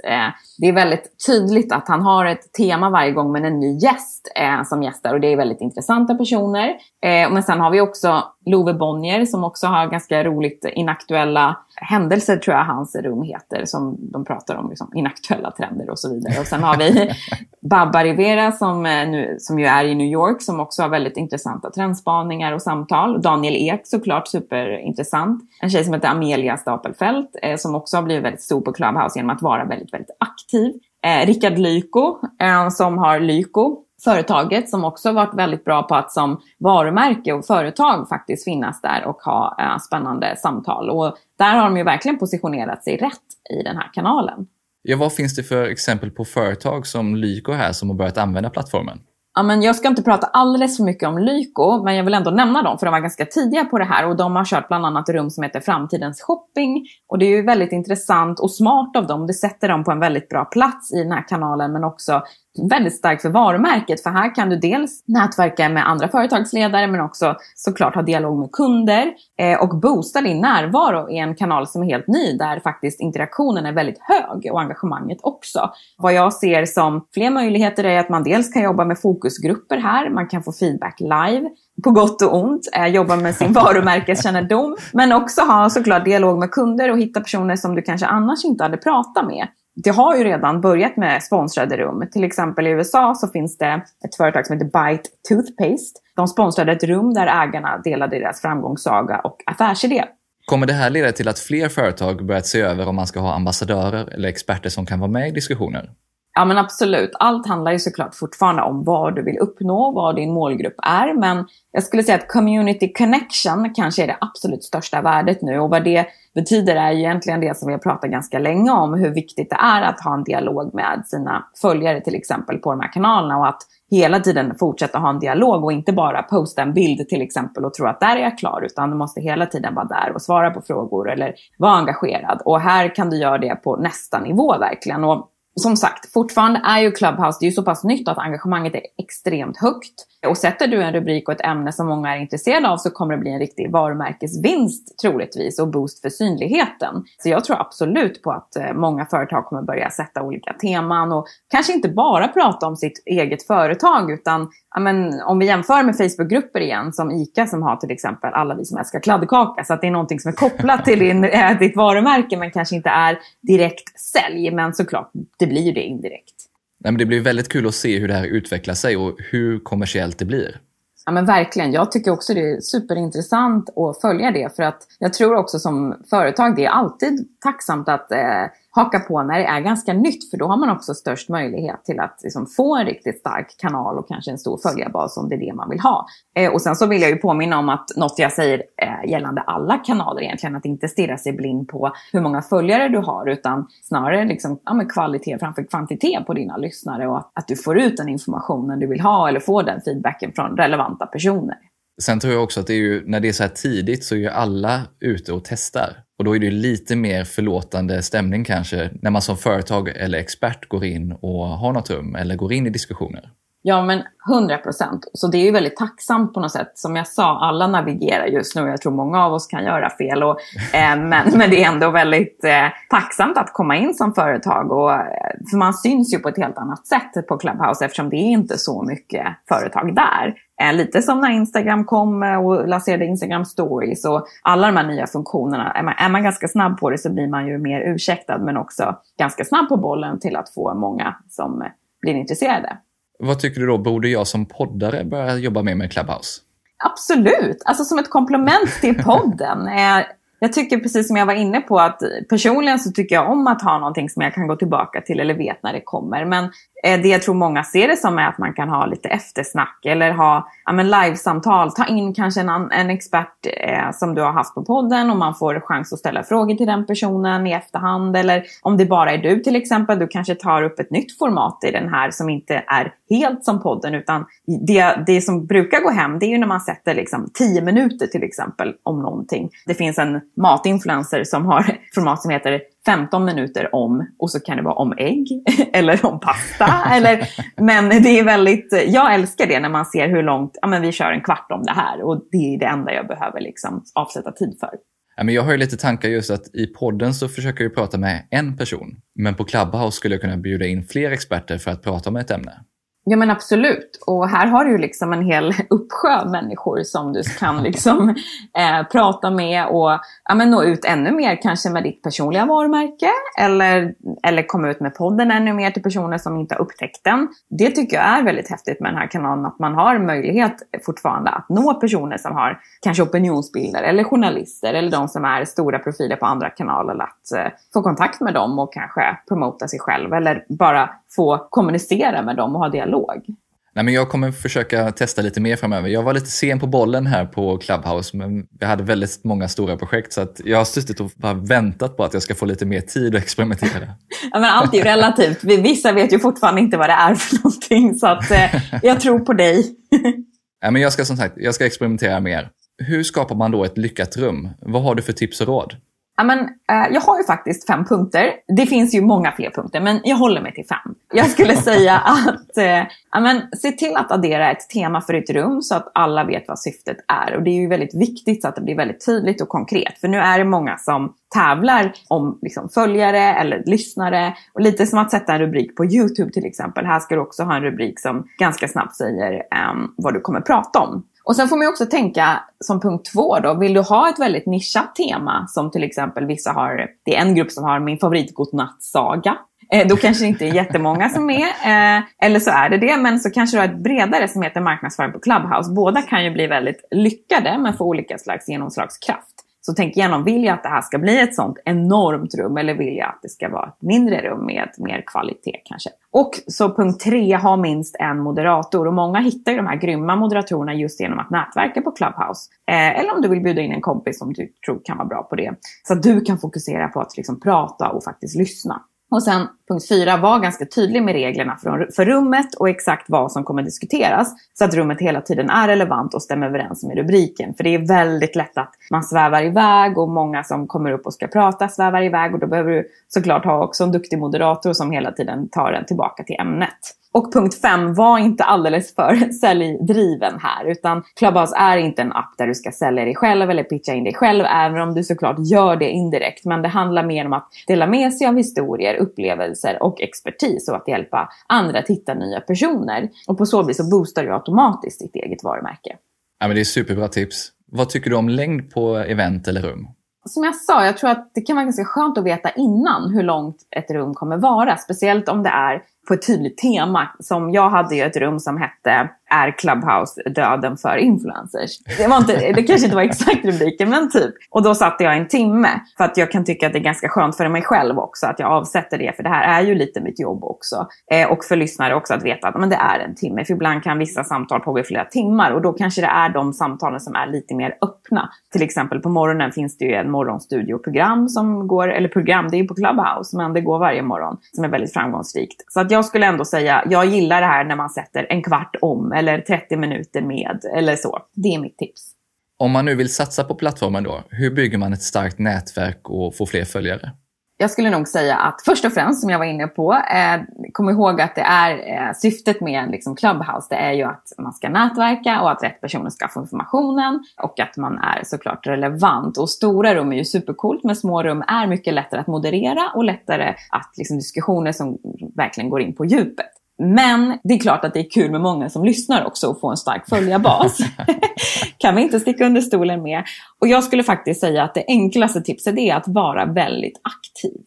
det är väldigt tydligt att han har ett tema varje gång med en ny gäst som gäst gäster och det är väldigt intressanta personer. Eh, men sen har vi också Love Bonnier som också har ganska roligt inaktuella händelser tror jag hans rum heter som de pratar om liksom, inaktuella trender och så vidare. Och sen har vi Babba Rivera som, eh, nu, som ju är i New York som också har väldigt intressanta trendspaningar och samtal. Daniel Ek såklart superintressant. En tjej som heter Amelia Stapelfelt eh, som också har blivit väldigt stor på Clubhouse genom att vara väldigt, väldigt aktiv. Eh, Rickard Lyko eh, som har Lyko företaget som också varit väldigt bra på att som varumärke och företag faktiskt finnas där och ha äh, spännande samtal. Och där har de ju verkligen positionerat sig rätt i den här kanalen. Ja, vad finns det för exempel på företag som Lyko här som har börjat använda plattformen? Ja, men jag ska inte prata alldeles för mycket om Lyko, men jag vill ändå nämna dem för de var ganska tidiga på det här och de har kört bland annat rum som heter Framtidens shopping. Och det är ju väldigt intressant och smart av dem. Det sätter dem på en väldigt bra plats i den här kanalen men också väldigt starkt för varumärket. För här kan du dels nätverka med andra företagsledare men också såklart ha dialog med kunder eh, och boosta din närvaro i en kanal som är helt ny där faktiskt interaktionen är väldigt hög och engagemanget också. Vad jag ser som fler möjligheter är att man dels kan jobba med fokusgrupper här, man kan få feedback live på gott och ont, eh, jobba med sin varumärkeskännedom, men också ha såklart dialog med kunder och hitta personer som du kanske annars inte hade pratat med det har ju redan börjat med sponsrade rum. Till exempel i USA så finns det ett företag som heter Bite Toothpaste. De sponsrade ett rum där ägarna delade deras framgångssaga och affärsidé. Kommer det här leda till att fler företag börjat se över om man ska ha ambassadörer eller experter som kan vara med i diskussioner? Ja men absolut. Allt handlar ju såklart fortfarande om vad du vill uppnå, vad din målgrupp är. Men jag skulle säga att community connection kanske är det absolut största värdet nu. Och vad det betyder är ju egentligen det som vi har pratat ganska länge om. Hur viktigt det är att ha en dialog med sina följare till exempel på de här kanalerna. Och att hela tiden fortsätta ha en dialog och inte bara posta en bild till exempel och tro att där är jag klar. Utan du måste hela tiden vara där och svara på frågor eller vara engagerad. Och här kan du göra det på nästa nivå verkligen. Och som sagt, fortfarande är ju Clubhouse, det är ju så pass nytt att engagemanget är extremt högt. Och sätter du en rubrik och ett ämne som många är intresserade av så kommer det bli en riktig varumärkesvinst troligtvis och boost för synligheten. Så jag tror absolut på att eh, många företag kommer börja sätta olika teman och kanske inte bara prata om sitt eget företag utan men, om vi jämför med Facebookgrupper igen som ICA som har till exempel alla vi som älskar kladdkaka så att det är någonting som är kopplat till din, äh, ditt varumärke men kanske inte är direkt sälj men såklart det blir ju det indirekt. Nej, men det blir väldigt kul att se hur det här utvecklar sig och hur kommersiellt det blir. Ja men verkligen. Jag tycker också det är superintressant att följa det. För att jag tror också som företag, det är alltid tacksamt att eh, haka på när det är ganska nytt för då har man också störst möjlighet till att liksom, få en riktigt stark kanal och kanske en stor följarbas om det är det man vill ha. Eh, och sen så vill jag ju påminna om att något jag säger eh, gällande alla kanaler egentligen, att inte stirra sig blind på hur många följare du har utan snarare liksom, ja, med kvalitet framför kvantitet på dina lyssnare och att, att du får ut den informationen du vill ha eller får den feedbacken från relevanta personer. Sen tror jag också att det är ju, när det är så här tidigt så är ju alla ute och testar. Och då är det lite mer förlåtande stämning kanske när man som företag eller expert går in och har något rum eller går in i diskussioner. Ja, men 100 procent. Så det är ju väldigt tacksamt på något sätt. Som jag sa, alla navigerar just nu. Jag tror många av oss kan göra fel. Och, eh, men, men det är ändå väldigt eh, tacksamt att komma in som företag. Och, eh, för man syns ju på ett helt annat sätt på Clubhouse eftersom det är inte så mycket företag där. Eh, lite som när Instagram kom och lanserade Instagram stories och alla de här nya funktionerna. Är man, är man ganska snabb på det så blir man ju mer ursäktad men också ganska snabb på bollen till att få många som blir intresserade. Vad tycker du då, borde jag som poddare börja jobba mer med Clubhouse? Absolut, alltså som ett komplement till podden. Jag tycker precis som jag var inne på att personligen så tycker jag om att ha någonting som jag kan gå tillbaka till eller vet när det kommer. Men Eh, Eh, det jag tror många ser det som är att man kan ha lite eftersnack eller ha ja, men livesamtal. Ta in kanske en, en expert eh, som du har haft på podden och man får chans att ställa frågor till den personen i efterhand. Eller om det bara är du till exempel, du kanske tar upp ett nytt format i den här som inte är helt som podden. Utan det, det som brukar gå hem det är ju när man sätter liksom 10 minuter till exempel om någonting. Det finns en matinfluencer som har format som heter 15 minuter om och så kan det vara om ägg eller om pasta. eller, men det är väldigt, jag älskar det när man ser hur långt, ja men vi kör en kvart om det här och det är det enda jag behöver liksom avsätta tid för. Ja, men jag har ju lite tankar just att i podden så försöker jag prata med en person. Men på Clubhouse skulle jag kunna bjuda in fler experter för att prata om ett ämne. Ja men absolut. Och här har du ju liksom en hel uppsjö människor som du kan liksom eh, prata med och ja, men nå ut ännu mer kanske med ditt personliga varumärke. Eller, eller komma ut med podden ännu mer till personer som inte har upptäckt den. Det tycker jag är väldigt häftigt med den här kanalen. Att man har möjlighet fortfarande att nå personer som har kanske opinionsbildare eller journalister eller de som är stora profiler på andra kanaler. Att eh, få kontakt med dem och kanske promota sig själv eller bara få kommunicera med dem och ha dialog. Nej, men jag kommer försöka testa lite mer framöver. Jag var lite sen på bollen här på Clubhouse, men vi hade väldigt många stora projekt så att jag har suttit och bara väntat på att jag ska få lite mer tid att experimentera. ja, men allt är ju relativt. Vissa vet ju fortfarande inte vad det är för någonting, så att, eh, jag tror på dig. ja, men jag ska som sagt jag ska experimentera mer. Hur skapar man då ett lyckat rum? Vad har du för tips och råd? Ja, men, eh, jag har ju faktiskt fem punkter. Det finns ju många fler punkter, men jag håller mig till fem. Jag skulle säga att eh, ja, men, se till att addera ett tema för ditt rum så att alla vet vad syftet är. Och det är ju väldigt viktigt så att det blir väldigt tydligt och konkret. För nu är det många som tävlar om liksom, följare eller lyssnare. Och lite som att sätta en rubrik på YouTube till exempel. Här ska du också ha en rubrik som ganska snabbt säger um, vad du kommer prata om. Och sen får man också tänka som punkt två då, vill du ha ett väldigt nischat tema som till exempel vissa har, det är en grupp som har min favorit godnattsaga. Eh, då kanske det inte är jättemånga som är, eh, eller så är det det, men så kanske du har ett bredare som heter marknadsföring på Clubhouse. Båda kan ju bli väldigt lyckade men få olika slags genomslagskraft. Så tänk igenom, vill jag att det här ska bli ett sånt enormt rum eller vill jag att det ska vara ett mindre rum med mer kvalitet kanske? Och så punkt tre, ha minst en moderator. Och många hittar ju de här grymma moderatorerna just genom att nätverka på Clubhouse. Eh, eller om du vill bjuda in en kompis som du tror kan vara bra på det. Så att du kan fokusera på att liksom prata och faktiskt lyssna. Och sen punkt 4, var ganska tydlig med reglerna för, rummet och exakt vad som kommer diskuteras. Så att rummet hela tiden är relevant och stämmer överens med rubriken. För det är väldigt lätt att man svävar iväg och många som kommer upp och ska prata svävar iväg. Och då behöver du såklart ha också en duktig moderator som hela tiden tar den tillbaka till ämnet. Och punkt 5, var inte alldeles för säljdriven här. Utan Clubhouse är inte en app där du ska sälja dig själv eller pitcha in dig själv. Även om du såklart gör det indirekt. Men det handlar mer om att dela med sig av historier, upplevelser och expertis. Och att hjälpa andra att hitta nya personer. Och på så vis så boostar du automatiskt ditt eget varumärke. Ja, men det är superbra tips. Vad tycker du om längd på event eller rum? som jag sa, jag tror att det kan vara ganska skönt att veta innan hur långt ett rum kommer vara. Speciellt om det är på ett tydligt tema. Som jag hade ju ett rum som hette är Clubhouse döden för influencers? Det, var inte, det kanske inte var exakt rubriken, men typ. Och då satte jag en timme. För att jag kan tycka att det är ganska skönt för mig själv också att jag avsätter det. För det här är ju lite mitt jobb också. Eh, och för lyssnare också att veta att men det är en timme. För ibland kan vissa samtal pågå i flera timmar. Och då kanske det är de samtalen som är lite mer öppna. Till exempel på morgonen finns det ju en morgonstudioprogram som går, eller program, det är på Clubhouse, men det går varje morgon. Som är väldigt framgångsrikt. Så att jag skulle ändå säga, jag gillar det här när man sätter en kvart om eller 30 minuter med eller så. Det är mitt tips. Om man nu vill satsa på plattformen då, hur bygger man ett starkt nätverk och får fler följare? jag skulle nog säga att först och främst, som jag var inne på, eh, kom ihåg att det är eh, syftet med liksom, Clubhouse, det är ju att man ska nätverka och att rätt personer ska få informationen och att man är såklart relevant. Och stora rum är ju supercoolt, men små rum är mycket lättare att moderera och lättare att liksom, diskussioner som verkligen går in på djupet. Men det är klart att det är kul med många som lyssnar också och få en stark följarbas. kan vi inte sticka under stolen med. Och jag skulle faktiskt säga att det enklaste tipset är att vara väldigt aktiv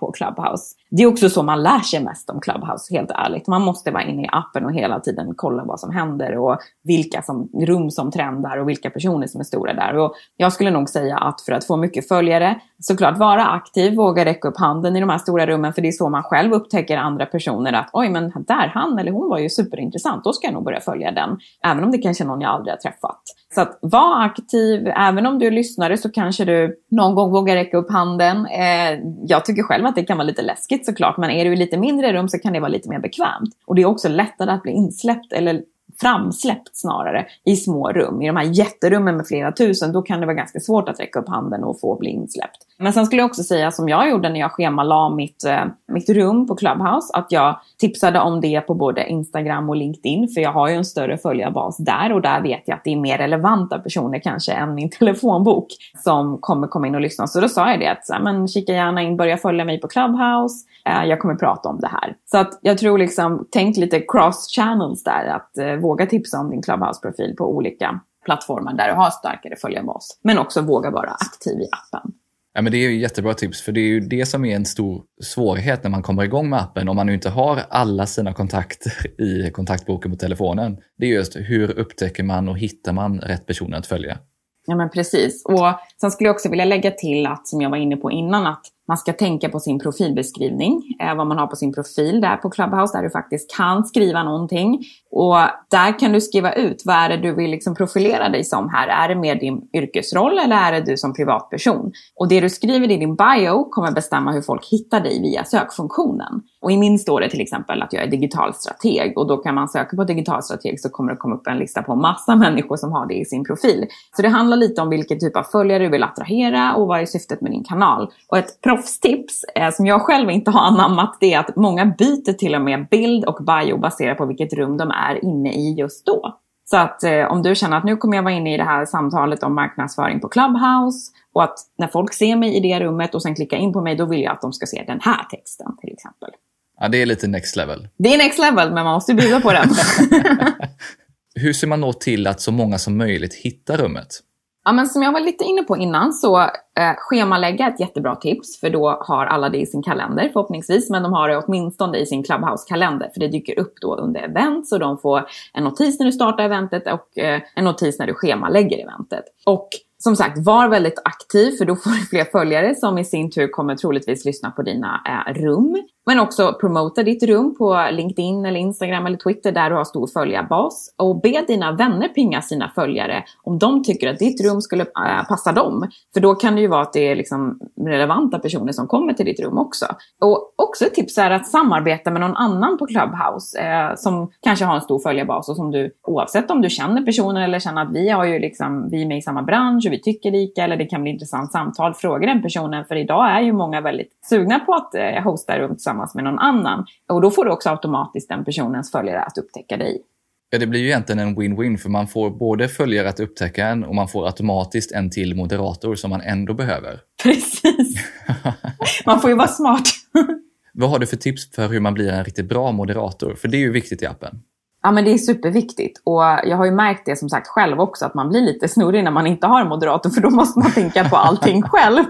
på Clubhouse. Det är också så man lär sig mest om Clubhouse, helt ärligt. Man måste vara inne i appen och hela tiden kolla vad som händer och vilka som, rum som trendar och vilka personer som är stora där. Och jag skulle nog säga att för att få mycket följare, såklart vara aktiv, våga räcka upp handen i de här stora rummen, för det är så man själv upptäcker andra personer att oj, men där, han eller hon var ju superintressant, då ska jag nog börja följa den. Även om det kanske är någon jag aldrig har träffat. Så att var aktiv, även om du är lyssnare så kanske du någon gång vågar räcka upp handen. Eh, jag tycker själv att det kan vara lite läskigt såklart, men är du i lite mindre rum så kan det vara lite mer bekvämt. Och det är också lättare att bli insläppt eller framsläppt snarare i små rum. I de här jätterummen med flera tusen, då kan det vara ganska svårt att räcka upp handen och få bli insläppt. Men sen skulle jag också säga som jag gjorde när jag schemalade mitt, eh, mitt rum på Clubhouse, att jag tipsade om det på både Instagram och LinkedIn, för jag har ju en större följarbas där och där vet jag att det är mer relevanta personer kanske än min telefonbok som kommer komma in och lyssna. Så då sa jag det att men, kika gärna in, börja följa mig på Clubhouse. Eh, jag kommer prata om det här. Så att jag tror liksom, tänk lite cross channels där, att eh, våga tipsa om din Clubhouse-profil på olika plattformar där du har starkare följarbas. Men också våga vara aktiv i appen. Ja, men det är ju jättebra tips, för det är ju det som är en stor svårighet när man kommer igång med appen. Om man nu inte har alla sina kontakter i kontaktboken på telefonen. Det är just hur upptäcker man och hittar man rätt personer att följa? Ja, men precis. Och sen skulle jag också vilja lägga till att, som jag var inne på innan, att man ska tänka på sin profilbeskrivning, eh, vad man har på sin profil där på Clubhouse, där du faktiskt kan skriva någonting. Och där kan du skriva ut, vad är det du vill liksom profilera dig som här? Är det mer din yrkesroll eller är det du som privatperson? Och det du skriver i din bio kommer bestämma hur folk hittar dig via sökfunktionen. Och i min står det till exempel att jag är digital strateg och då kan man söka på digital strateg så kommer det komma upp en lista på massa människor som har det i sin profil. Så det handlar lite om vilken typ av följare du vill attrahera och vad är syftet med din kanal. Och ett proffstips eh, som jag själv inte har anammat det är att många byter till och med bild och bio baserat på vilket rum de är inne i just då. Så att eh, om du känner att nu kommer jag vara inne i det här samtalet om marknadsföring på Clubhouse och att när folk ser mig i det rummet och sen klickar in på mig, då vill jag att de ska se den här texten till exempel. Ja, det är lite next level. Det är next level, men man måste bjuda på den. Hur ser man då till att så många som möjligt hittar rummet? Ja, men som jag var lite inne på innan så eh, schemalägga ett jättebra tips för då har alla det i sin kalender förhoppningsvis. Men de har det åtminstone i sin Clubhouse-kalender för det dyker upp då under event så de får en notis när du startar eventet och eh, en notis när du schemalägger eventet. Och som sagt, var väldigt aktiv för då får du fler följare som i sin tur kommer troligtvis lyssna på dina eh, rum. Men också promota ditt rum på LinkedIn eller Instagram eller Twitter där du har stor följarbas. Och be dina vänner pinga sina följare om de tycker att ditt rum skulle äh, passa dem. För då kan det ju vara att det är liksom relevanta personer som kommer till ditt rum också. Och också ett tips är att samarbeta med någon annan på Clubhouse eh, som kanske har en stor följarbas och som du, oavsett om du känner personen eller känner att vi, har ju liksom, vi är med i samma bransch och vi tycker lika eller det kan bli intressant samtal, fråga den personen. För idag är ju många väldigt sugna på att eh, hosta rum tillsammans med någon annan. Och då får du också automatiskt den personens följare att upptäcka dig. Ja, det blir ju egentligen en win-win för man får både följare att upptäcka en och man får automatiskt en till moderator som man ändå behöver. Precis. Man får ju vara smart. Vad har du för tips för hur man blir en riktigt bra moderator? För det är ju viktigt i appen. Ja men det är superviktigt och jag har ju märkt det som sagt själv också att man blir lite snurrig när man inte har en moderator för då måste man tänka på allting själv.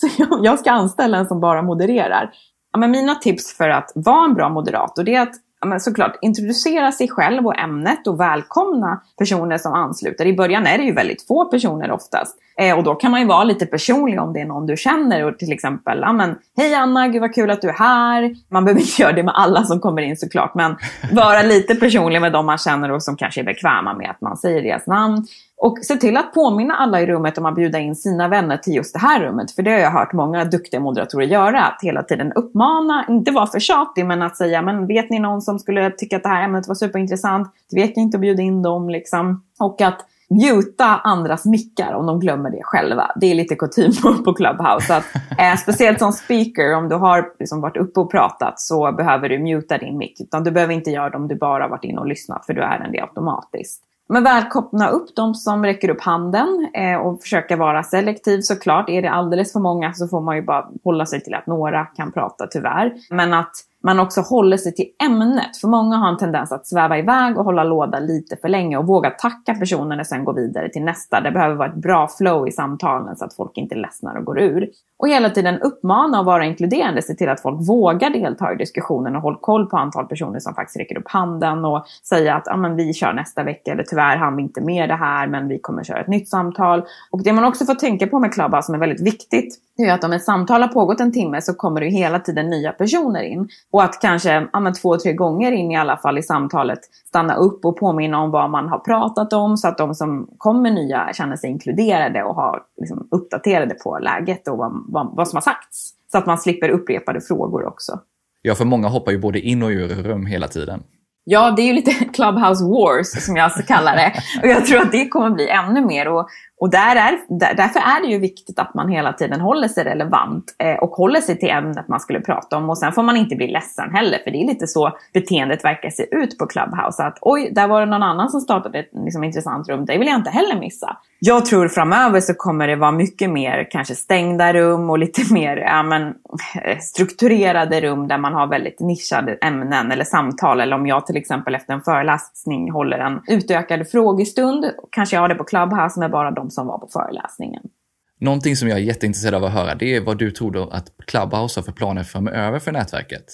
Så jag ska anställa en som bara modererar. Ja, men mina tips för att vara en bra moderator det är att ja, såklart introducera sig själv och ämnet och välkomna personer som ansluter. I början är det ju väldigt få personer oftast. Eh, och då kan man ju vara lite personlig om det är någon du känner. Och till exempel, ja, men, hej Anna, gud vad kul att du är här. Man behöver inte göra det med alla som kommer in såklart. Men vara lite personlig med dem man känner och som kanske är bekväma med att man säger deras namn. Och se till att påminna alla i rummet om att bjuda in sina vänner till just det här rummet. För det har jag hört många duktiga moderatorer göra. Att hela tiden uppmana, inte vara för tjatig, men att säga, men vet ni någon som skulle tycka att det här ämnet var superintressant? Tveka inte att bjuda in dem liksom. Och att mjuta andras mickar om de glömmer det själva. Det är lite kutym på Clubhouse. Att, eh, speciellt som speaker, om du har liksom varit uppe och pratat så behöver du mjuta din mick. Utan du behöver inte göra det om du bara varit inne och lyssnat, för du är den det automatiskt. Men välkomna upp de som räcker upp handen eh, och försöka vara selektiv såklart. Är det alldeles för många så får man ju bara hålla sig till att några kan prata tyvärr. Men att man också håller sig till ämnet. För många har en tendens att sväva iväg och hålla låda lite för länge och våga tacka personen och sen gå vidare till nästa. Det behöver vara ett bra flow i samtalen så att folk inte ledsnar och går ur. Och hela tiden uppmana och vara inkluderande, se till att folk vågar delta i diskussionen och håll koll på antal personer som faktiskt räcker upp handen och säga att ah, men vi kör nästa vecka eller tyvärr hann vi inte med det här men vi kommer köra ett nytt samtal. Och det man också får tänka på med Clubhouse som är väldigt viktigt det är att om ett samtal har pågått en timme så kommer det hela tiden nya personer in. Och att kanske ja, två, tre gånger in i alla fall i samtalet stanna upp och påminna om vad man har pratat om så att de som kommer nya känner sig inkluderade och har liksom, uppdaterade på läget och vad, vad, vad som har sagts. Så att man slipper upprepade frågor också. Ja, för många hoppar ju både in och ur rum hela tiden. Ja, det är ju lite Clubhouse Wars som jag ska kalla det. Och jag tror att det kommer bli ännu mer. Och och där är, där, därför är det ju viktigt att man hela tiden håller sig relevant eh, och håller sig till ämnet man skulle prata om. Och sen får man inte bli ledsen heller, för det är lite så beteendet verkar se ut på Clubhouse. Att oj, där var det någon annan som startade ett liksom, intressant rum, det vill jag inte heller missa. Jag tror framöver så kommer det vara mycket mer kanske stängda rum och lite mer ja, men, eh, strukturerade rum där man har väldigt nischade ämnen eller samtal. Eller om jag till exempel efter en föreläsning håller en utökad frågestund, kanske jag har det på Clubhouse med bara de som var på föreläsningen. Någonting som jag är jätteintresserad av att höra, det är vad du tror då att Clubhouse har för planer framöver för nätverket?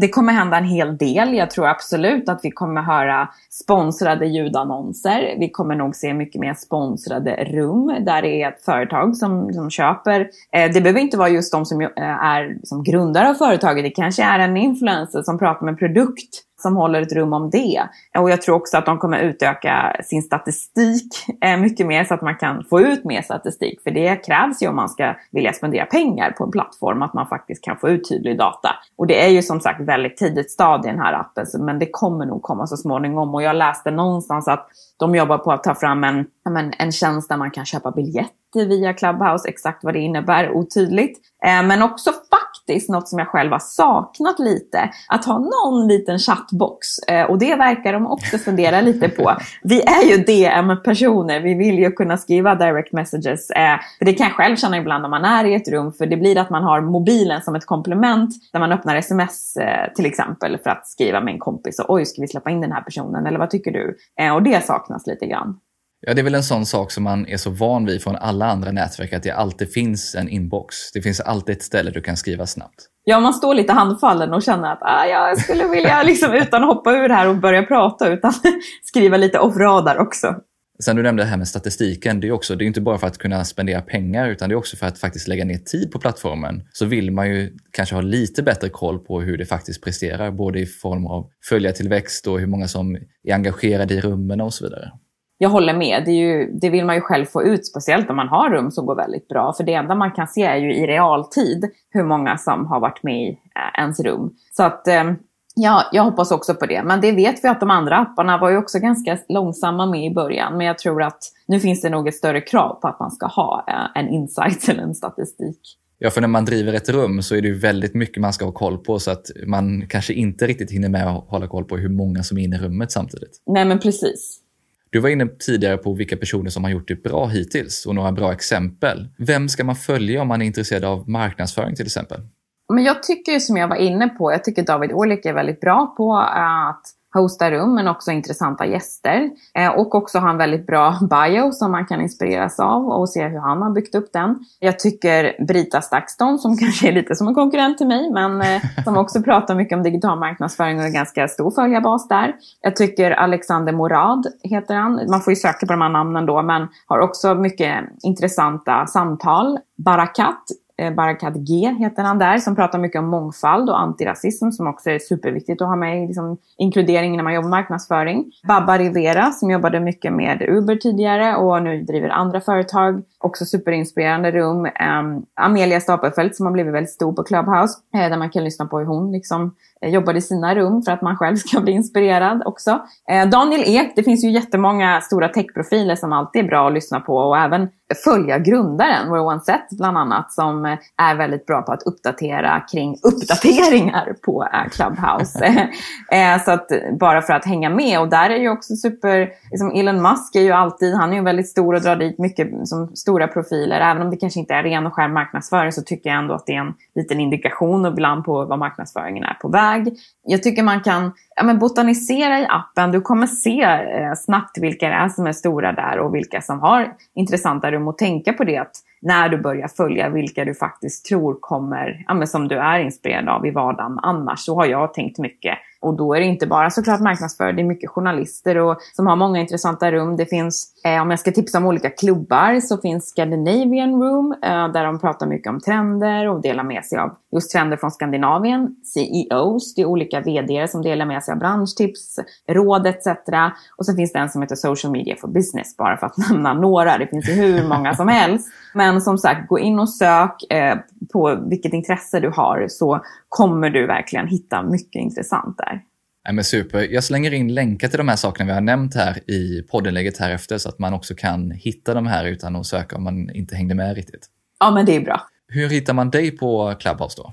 Det kommer hända en hel del. Jag tror absolut att vi kommer höra sponsrade ljudannonser. Vi kommer nog se mycket mer sponsrade rum där det är ett företag som, som köper. Eh, det behöver inte vara just de som eh, är som grundare av företaget. Det kanske är en influencer som pratar med produkt som håller ett rum om det. Och jag tror också att de kommer utöka sin statistik eh, mycket mer så att man kan få ut mer statistik. För det krävs ju om man ska vilja spendera pengar på en plattform, att man faktiskt kan få ut tydlig data. Och det är ju som sagt väldigt tidigt stadie i den här appen, men det kommer nog komma så småningom. Och jag läste någonstans att de jobbar på att ta fram en, en tjänst där man kan köpa biljetter via Clubhouse. Exakt vad det innebär, otydligt. Eh, men också faktiskt något som jag själv har saknat lite. Att ha någon liten chattbox. Eh, och det verkar de också fundera lite på. Vi är ju DM-personer. Vi vill ju kunna skriva direct messages. Eh, för det kan jag själv känna ibland om man är i ett rum. För det blir att man har mobilen som ett komplement. När man öppnar sms till exempel för att skriva med en kompis. Och, Oj, ska vi släppa in den här personen? Eller vad tycker du? Och det saknas lite grann. Ja, det är väl en sån sak som man är så van vid från alla andra nätverk, att det alltid finns en inbox. Det finns alltid ett ställe du kan skriva snabbt. Ja, man står lite handfallen och känner att ah, jag skulle vilja, liksom, utan att hoppa ur här och börja prata, utan skriva lite off-radar också. Sen du nämnde det här med statistiken, det är också, det är inte bara för att kunna spendera pengar utan det är också för att faktiskt lägga ner tid på plattformen. Så vill man ju kanske ha lite bättre koll på hur det faktiskt presterar, både i form av följartillväxt och hur många som är engagerade i rummen och så vidare. Jag håller med. Det, ju, det, vill man ju själv få ut, speciellt om man har rum som går väldigt bra. För det enda man kan se är ju i realtid hur många som har varit med i eh, ens rum. Så att eh, Ja, jag hoppas också på det. Men det vet vi att de andra apparna var ju också ganska långsamma med i början. Men jag tror att nu finns det nog ett större krav på att man ska ha eh, en insight eller en statistik. Ja, för när man driver ett rum så är det ju väldigt mycket man ska ha koll på så att man kanske inte riktigt hinner med att hålla koll på hur många som är inne i rummet samtidigt. Nej, men precis. Du var inne tidigare på vilka personer som har gjort det bra hittills och några bra exempel. Vem ska man följa om man är intresserad av marknadsföring till exempel? Men jag tycker som jag var inne på, jag tycker David Olik är väldigt bra på att hosta rum men också intressanta gäster. Eh, och också ha en väldigt bra bio som man kan inspireras av och se hur han har byggt upp den. Jag tycker Brita Stakston, som kanske är lite som en konkurrent till mig, men eh, som också pratar mycket om digital marknadsföring och är ganska stor följarbas där. Jag tycker Alexander Morad heter han. Man får ju söka på de här namnen då, men har också mycket intressanta samtal. Barakat Eh, Barakat G heter han där, som pratar mycket om mångfald och antirasism som också är superviktigt att ha med i liksom, inkludering när man jobbar med marknadsföring. Babba Rivera som jobbade mycket med Uber tidigare och nu driver andra företag. Också superinspirerande rum. Um, Amelia Stapelfeldt som har blivit väldigt stor på Clubhouse, eh, där man kan lyssna på hur hon liksom Eh, jobbar i sina rum för att man själv ska bli inspirerad också. Eh, Daniel Ek, det finns ju jättemånga stora techprofiler som alltid är bra att lyssna på och även följa grundaren, Rowan Seth bland annat, som eh, är väldigt bra på att uppdatera kring uppdateringar på Clubhouse. Så att bara för att hänga med och där är ju också super, liksom Elon Musk är ju alltid, han är ju väldigt stor och drar dit mycket som stora profiler. Även om det kanske inte är ren och skär marknadsföring så tycker jag ändå att det är en liten indikation ibland på vad marknadsföringen är på väg. Jag tycker man kan ja, men botanisera i appen. Du kommer se eh, snabbt vilka det är som är stora där och vilka som har intressanta rum. Och tänka på det att när du börjar följa vilka du faktiskt tror kommer, ja, men som du är inspirerad av i vardagen annars. Så har jag tänkt mycket. Och då är det inte bara såklart marknadsförare, det är mycket journalister och, som har många intressanta rum. Det finns, eh, om jag ska tipsa om olika klubbar, så finns Scandinavian Room eh, där de pratar mycket om trender och delar med sig av just trender från Skandinavien. CEOs, det är olika vd som delar med sig av branschtips, råd etc. Och sen finns det en som heter Social Media for Business, bara för att nämna några. Det finns ju hur många som helst. Men som sagt, gå in och sök eh, på vilket intresse du har så kommer du verkligen hitta mycket intressant där. Ja, men super. Jag slänger in länkar till de här sakerna vi har nämnt här i poddinlägget här efter så att man också kan hitta de här utan att söka om man inte hängde med riktigt. Ja, men det är bra. Hur hittar man dig på Clubhouse då?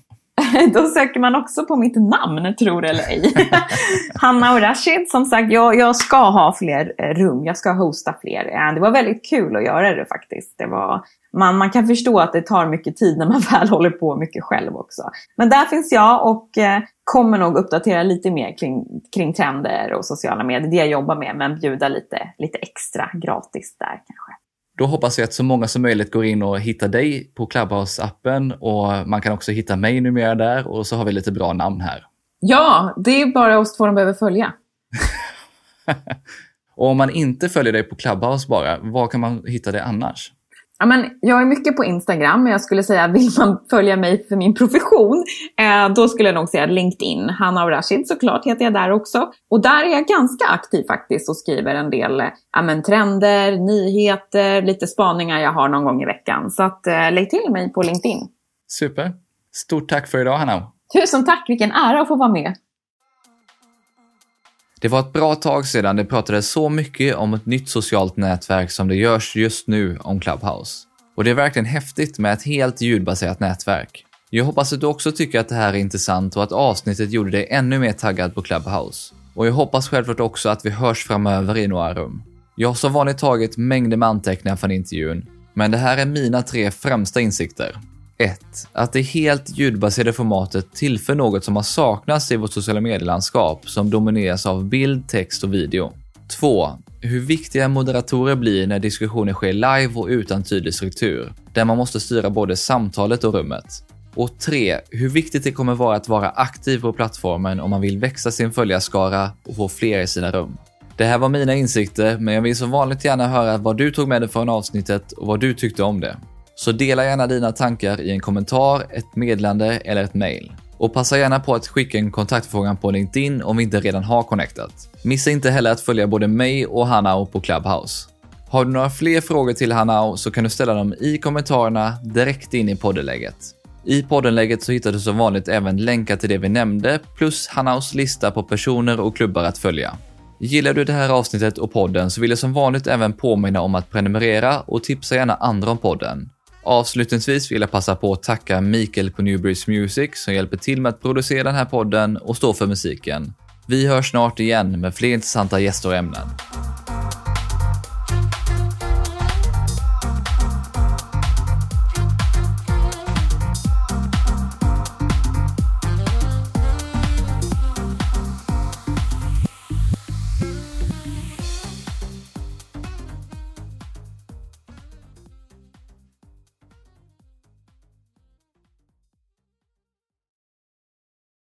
då söker man också på mitt namn, tror eller ej. Hanna och Rashid, som sagt, jag, jag ska ha fler eh, rum. Jag ska hosta fler. Eh, det var väldigt kul att göra det faktiskt. Det var, man, man kan förstå att det tar mycket tid när man väl håller på mycket själv också. Men där finns jag och eh, kommer nog uppdatera lite mer kring, kring trender och sociala medier. Det jag jobbar med, men bjuda lite, lite extra gratis där kanske. Då hoppas jag att så många som möjligt går in och hittar dig på Clubhouse-appen och man kan också hitta mig numera där och så har vi lite bra namn här. Ja, det är bara oss två de behöver följa. och om man inte följer dig på Clubhouse bara, var kan man hitta dig annars? Ja, men jag är mycket på Instagram, men jag skulle säga vill man följa mig för min profession, eh, då skulle jag nog säga LinkedIn. Hanna och Rashid såklart heter jag där också. Och där är jag ganska aktiv faktiskt och skriver en del eh, men, trender, nyheter, lite spaningar jag har någon gång i veckan. Så att, eh, lägg till mig på LinkedIn. Super. Stort tack för idag Hanna. Tusen tack, vilken ära att få vara med. Det var ett bra tag sedan det pratades så mycket om ett nytt socialt nätverk som det görs just nu om Clubhouse. Och det är verkligen häftigt med ett helt ljudbaserat nätverk. Jag hoppas att du också tycker att det här är intressant och att avsnittet gjorde dig ännu mer taggad på Clubhouse. Och jag hoppas självklart också att vi hörs framöver i några rum. Jag har som vanligt tagit mängder med anteckningar från intervjun, men det här är mina tre främsta insikter. 1. Att det helt ljudbaserade formatet tillför något som har saknats i vårt sociala medielandskap som domineras av bild, text och video. 2. Hur viktiga moderatorer blir när diskussioner sker live och utan tydlig struktur, där man måste styra både samtalet och rummet. Och 3. Hur viktigt det kommer vara att vara aktiv på plattformen om man vill växa sin följarskara och få fler i sina rum. Det här var mina insikter, men jag vill som vanligt gärna höra vad du tog med dig från avsnittet och vad du tyckte om det. Så dela gärna dina tankar i en kommentar, ett meddelande eller ett mail. Och passa gärna på att skicka en kontaktförfrågan på LinkedIn om vi inte redan har connectat. Missa inte heller att följa både mig och Hanao på Clubhouse. Har du några fler frågor till Hanao så kan du ställa dem i kommentarerna direkt in i poddenlägget. I poddenlägget så hittar du som vanligt även länkar till det vi nämnde plus Hanaos lista på personer och klubbar att följa. Gillar du det här avsnittet och podden så vill jag som vanligt även påminna om att prenumerera och tipsa gärna andra om podden. Avslutningsvis vill jag passa på att tacka Mikael på Newbridge Music som hjälper till med att producera den här podden och stå för musiken. Vi hörs snart igen med fler intressanta gäster och ämnen.